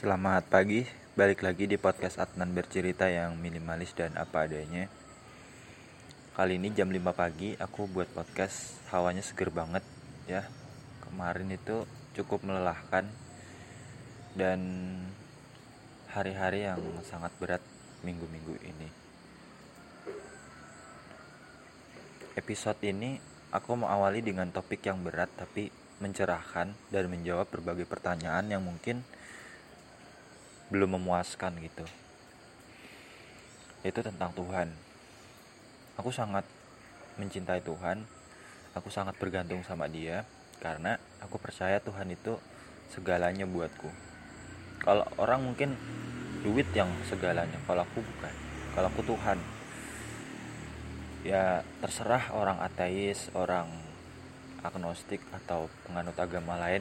Selamat pagi, balik lagi di podcast Adnan bercerita yang minimalis dan apa adanya. Kali ini jam 5 pagi aku buat podcast. Hawanya seger banget ya. Kemarin itu cukup melelahkan dan hari-hari yang sangat berat minggu-minggu ini. Episode ini aku mau awali dengan topik yang berat tapi mencerahkan dan menjawab berbagai pertanyaan yang mungkin belum memuaskan gitu. Itu tentang Tuhan. Aku sangat mencintai Tuhan. Aku sangat bergantung sama dia karena aku percaya Tuhan itu segalanya buatku. Kalau orang mungkin duit yang segalanya kalau aku bukan. Kalau aku Tuhan. Ya terserah orang ateis orang agnostik atau penganut agama lain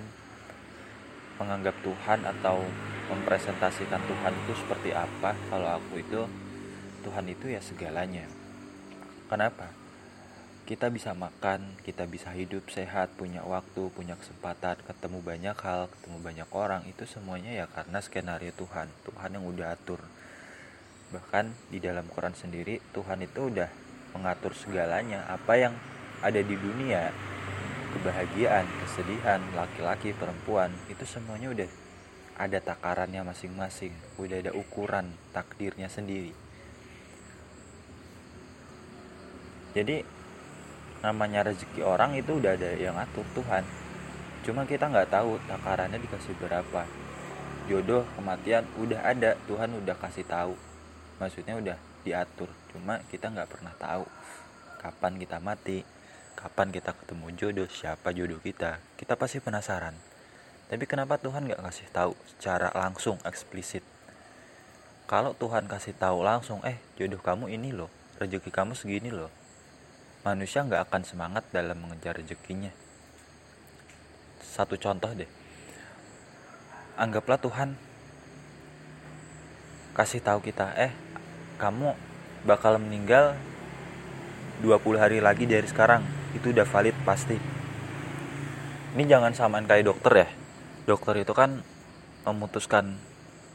menganggap Tuhan atau mempresentasikan Tuhan itu seperti apa. Kalau aku itu Tuhan itu ya segalanya. Kenapa? Kita bisa makan kita bisa hidup sehat punya waktu punya kesempatan ketemu banyak hal ketemu banyak orang itu semuanya ya karena skenario Tuhan Tuhan yang udah atur. Bahkan di dalam Quran sendiri Tuhan itu udah mengatur segalanya apa yang ada di dunia. Kebahagiaan, kesedihan, laki-laki, perempuan, itu semuanya udah ada takarannya masing-masing, udah ada ukuran takdirnya sendiri. Jadi namanya rezeki orang itu udah ada yang atur Tuhan. Cuma kita nggak tahu takarannya dikasih berapa. Jodoh, kematian udah ada, Tuhan udah kasih tahu. Maksudnya udah diatur. Cuma kita nggak pernah tahu kapan kita mati, kapan kita ketemu jodoh siapa jodoh kita kita pasti penasaran tapi kenapa Tuhan nggak kasih tahu secara langsung eksplisit? Kalau Tuhan kasih tahu langsung eh jodoh kamu ini loh rezeki kamu segini loh. Manusia nggak akan semangat dalam mengejar rezekinya. Satu contoh deh. Anggaplah Tuhan kasih tahu kita eh kamu bakal meninggal 20 hari lagi dari sekarang. Itu udah valid pasti. Ini jangan samain kayak dokter ya dokter itu kan memutuskan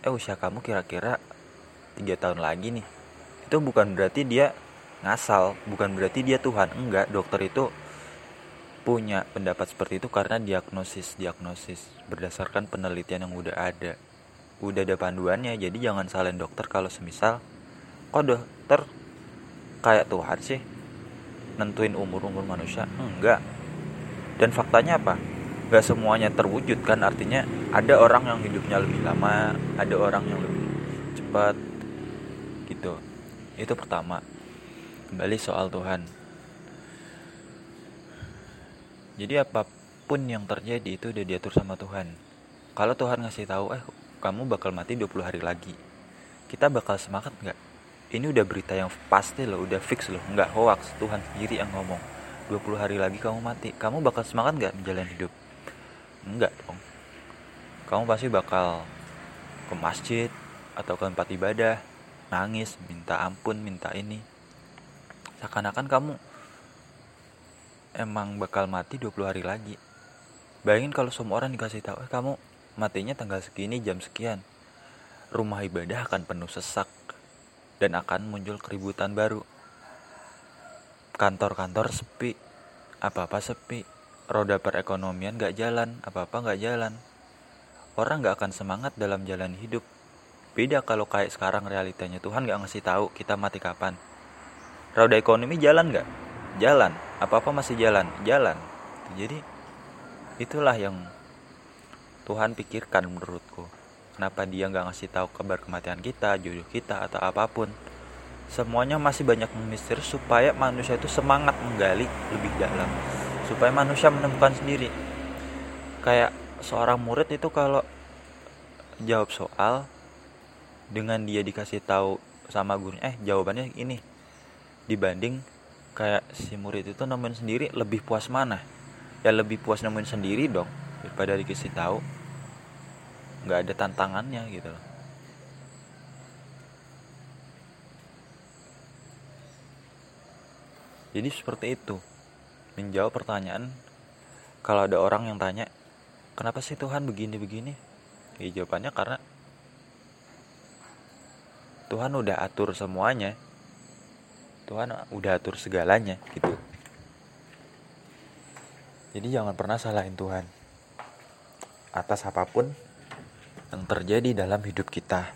eh usia kamu kira-kira tiga tahun lagi nih. Itu bukan berarti dia ngasal bukan berarti dia Tuhan. Enggak dokter itu punya pendapat seperti itu karena diagnosis diagnosis berdasarkan penelitian yang udah ada. Udah ada panduannya jadi jangan salin dokter kalau semisal kok dokter kayak Tuhan sih nentuin umur-umur manusia? Enggak. Dan faktanya apa Gak semuanya terwujud kan artinya ada orang yang hidupnya lebih lama ada orang yang lebih cepat gitu. Itu pertama. Kembali soal Tuhan. Jadi apa pun yang terjadi itu udah diatur sama Tuhan. Kalau Tuhan ngasih tahu eh kamu bakal mati 20 hari lagi kita bakal semangat nggak? Ini udah berita yang pasti loh udah fix loh. Nggak hoax Tuhan sendiri yang ngomong 20 hari lagi kamu mati. Kamu bakal semangat nggak menjalani hidup enggak dong. Kamu pasti bakal ke masjid atau ke tempat ibadah nangis minta ampun minta ini. Seakan-akan kamu emang bakal mati 20 hari lagi. Bayangin kalau semua orang dikasih tahu eh kamu matinya tanggal segini jam sekian. Rumah ibadah akan penuh sesak dan akan muncul keributan baru. Kantor-kantor sepi, apa-apa sepi, roda perekonomian gak jalan, apa-apa gak jalan. Orang gak akan semangat dalam jalan hidup. Beda kalau kayak sekarang realitanya Tuhan gak ngasih tahu kita mati kapan. Roda ekonomi jalan gak? Jalan. Apa-apa masih jalan? Jalan. Jadi itulah yang Tuhan pikirkan menurutku kenapa dia nggak ngasih tahu kabar kematian kita jodoh kita atau apa pun semuanya masih banyak misteri supaya manusia itu semangat menggali lebih dalam supaya manusia menemukan sendiri. Kayak seorang murid itu kalau jawab soal dengan dia dikasih tahu sama gurunya eh jawabannya ini. Dibanding kayak si murid itu nemuin sendiri lebih puas mana? Ya lebih puas nemuin sendiri dong daripada dikasih tahu. Nggak ada tantangannya gitu loh. Jadi seperti itu menjawab pertanyaan kalau ada orang yang tanya kenapa sih Tuhan begini-begini ya jawabannya karena Tuhan udah atur semuanya. Tuhan udah atur segalanya gitu. Jadi jangan pernah salahin Tuhan atas apa pun yang terjadi dalam hidup kita.